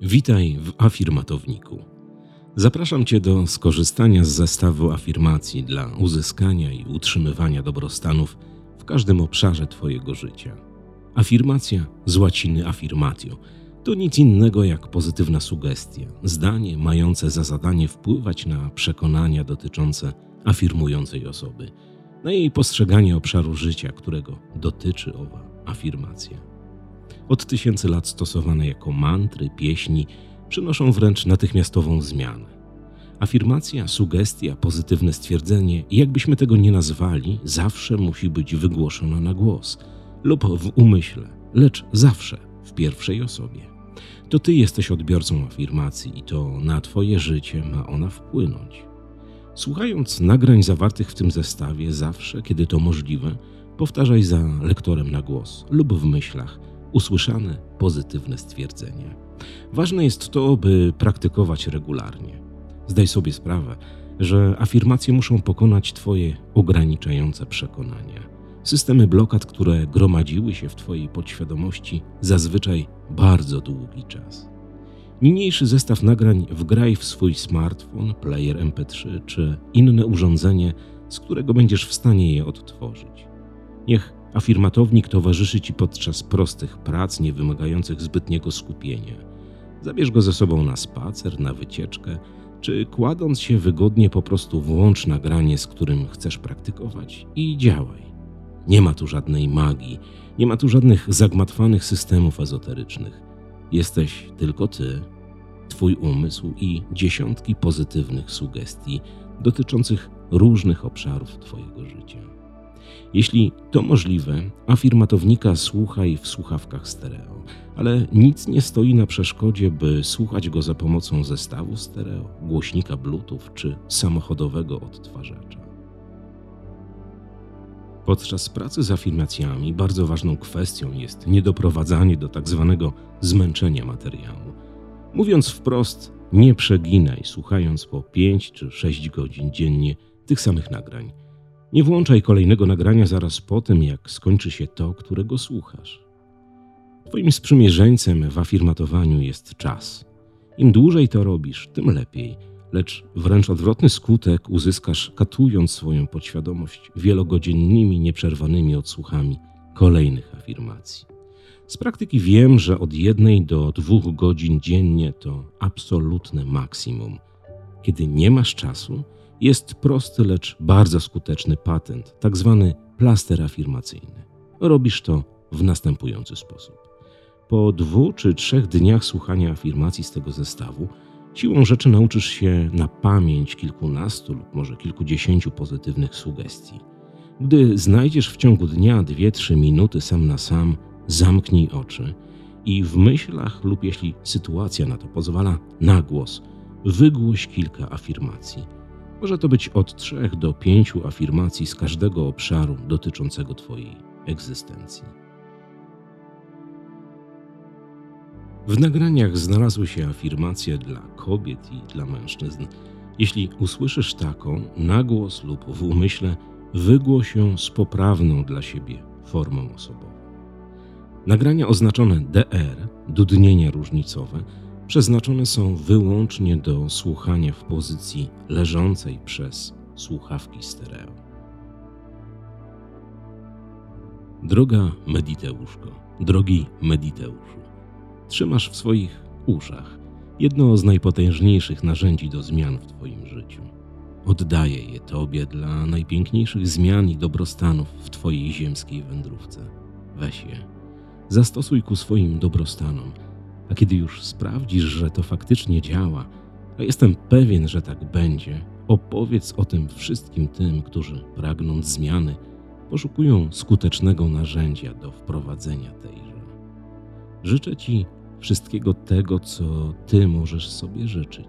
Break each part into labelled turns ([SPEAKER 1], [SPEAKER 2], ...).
[SPEAKER 1] Witaj w afirmatowniku. Zapraszam Cię do skorzystania z zestawu afirmacji dla uzyskania i utrzymywania dobrostanów w każdym obszarze Twojego życia. Afirmacja z łaciny affirmatio to nic innego jak pozytywna sugestia, zdanie mające za zadanie wpływać na przekonania dotyczące afirmującej osoby, na jej postrzeganie obszaru życia, którego dotyczy owa afirmacja od tysięcy lat stosowane jako mantry, pieśni, przynoszą wręcz natychmiastową zmianę. Afirmacja, sugestia, pozytywne stwierdzenie, jakbyśmy tego nie nazwali, zawsze musi być wygłoszona na głos lub w umyśle, lecz zawsze w pierwszej osobie. To ty jesteś odbiorcą afirmacji i to na twoje życie ma ona wpłynąć. Słuchając nagrań zawartych w tym zestawie, zawsze, kiedy to możliwe, powtarzaj za lektorem na głos lub w myślach – usłyszane pozytywne stwierdzenie. Ważne jest to, by praktykować regularnie. Zdaj sobie sprawę, że afirmacje muszą pokonać Twoje ograniczające przekonania. Systemy blokad, które gromadziły się w Twojej podświadomości zazwyczaj bardzo długi czas. Niniejszy zestaw nagrań wgraj w swój smartfon, player MP3 czy inne urządzenie, z którego będziesz w stanie je odtworzyć. Niech Afirmatownik towarzyszy Ci podczas prostych prac niewymagających zbytniego skupienia. Zabierz go ze sobą na spacer, na wycieczkę, czy kładąc się wygodnie po prostu włącz nagranie, z którym chcesz praktykować i działaj. Nie ma tu żadnej magii, nie ma tu żadnych zagmatwanych systemów ezoterycznych. Jesteś tylko Ty, Twój umysł i dziesiątki pozytywnych sugestii dotyczących różnych obszarów Twojego życia. Jeśli to możliwe, afirmatownika słuchaj w słuchawkach stereo, ale nic nie stoi na przeszkodzie, by słuchać go za pomocą zestawu stereo, głośnika Bluetooth czy samochodowego odtwarzacza. Podczas pracy z afirmacjami bardzo ważną kwestią jest niedoprowadzanie do tak zwanego zmęczenia materiału. Mówiąc wprost, nie przeginaj, słuchając po 5 czy 6 godzin dziennie tych samych nagrań nie włączaj kolejnego nagrania zaraz po tym, jak skończy się to, którego słuchasz. Twoim sprzymierzeńcem w afirmatowaniu jest czas. Im dłużej to robisz, tym lepiej, lecz wręcz odwrotny skutek uzyskasz, katując swoją podświadomość wielogodzinnymi, nieprzerwanymi odsłuchami kolejnych afirmacji. Z praktyki wiem, że od jednej do dwóch godzin dziennie to absolutne maksimum. Kiedy nie masz czasu, jest prosty, lecz bardzo skuteczny patent, tak zwany plaster afirmacyjny. Robisz to w następujący sposób. Po dwóch czy trzech dniach słuchania afirmacji z tego zestawu, siłą rzeczy nauczysz się na pamięć kilkunastu lub może kilkudziesięciu pozytywnych sugestii. Gdy znajdziesz w ciągu dnia dwie-trzy minuty sam na sam, zamknij oczy i w myślach lub jeśli sytuacja na to pozwala, na głos wygłoś kilka afirmacji może to być od trzech do pięciu afirmacji z każdego obszaru dotyczącego Twojej egzystencji. W nagraniach znalazły się afirmacje dla kobiet i dla mężczyzn. Jeśli usłyszysz taką, na głos lub w umyśle, wygłoś ją z poprawną dla siebie formą osobową. Nagrania oznaczone DR, dudnienie różnicowe, przeznaczone są wyłącznie do słuchania w pozycji leżącej przez słuchawki stereo. Droga Mediteuszko, drogi Mediteuszu, trzymasz w swoich uszach jedno z najpotężniejszych narzędzi do zmian w Twoim życiu. Oddaję je Tobie dla najpiękniejszych zmian i dobrostanów w Twojej ziemskiej wędrówce. Weź je, zastosuj ku swoim dobrostanom – a kiedy już sprawdzisz, że to faktycznie działa, a jestem pewien, że tak będzie, opowiedz o tym wszystkim tym, którzy pragnąc zmiany, poszukują skutecznego narzędzia do wprowadzenia tejże. Życzę Ci wszystkiego tego, co Ty możesz sobie życzyć.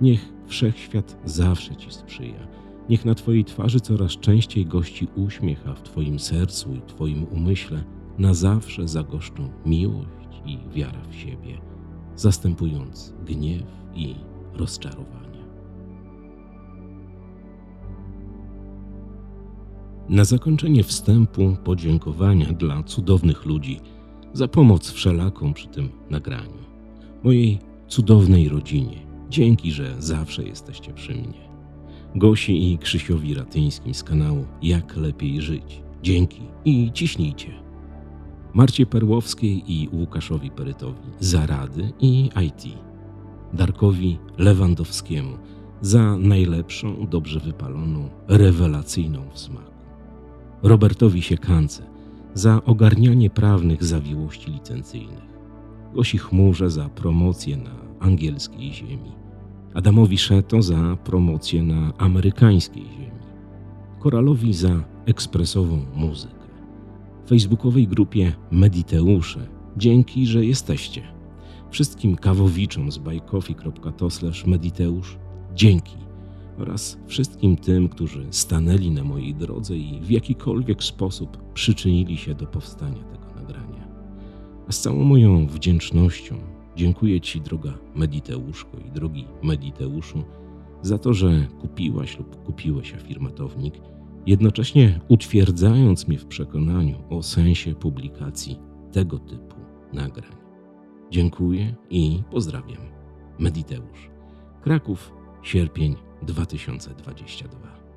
[SPEAKER 1] Niech wszechświat zawsze Ci sprzyja. Niech na Twojej twarzy coraz częściej gości uśmiech, a w Twoim sercu i Twoim umyśle na zawsze zagoszczą miłość i wiara w siebie, zastępując gniew i rozczarowanie. Na zakończenie wstępu podziękowania dla cudownych ludzi za pomoc wszelaką przy tym nagraniu. mojej cudownej rodzinie. Dzięki, że zawsze jesteście przy mnie. Gosi i Krzysiowi Ratyńskim z kanału Jak Lepiej Żyć. Dzięki i ciśnijcie. Marcie Perłowskiej i Łukaszowi Perytowi za rady i IT. Darkowi Lewandowskiemu za najlepszą, dobrze wypaloną, rewelacyjną w smaku. Robertowi Siekance za ogarnianie prawnych zawiłości licencyjnych. Gosi Chmurze za promocję na angielskiej ziemi. Adamowi Szeto za promocję na amerykańskiej ziemi. Koralowi za ekspresową muzykę. Facebookowej grupie Mediteusze. Dzięki, że jesteście. Wszystkim kawowiczom z bajkofi.to mediteusz. Dzięki. Oraz wszystkim tym, którzy stanęli na mojej drodze i w jakikolwiek sposób przyczynili się do powstania tego nagrania. A z całą moją wdzięcznością dziękuję Ci, droga Mediteuszko i drogi Mediteuszu, za to, że kupiłaś lub kupiłeś afirmatownik – jednocześnie utwierdzając mnie w przekonaniu o sensie publikacji tego typu nagrań. Dziękuję i pozdrawiam. Mediteusz. Kraków, sierpień 2022.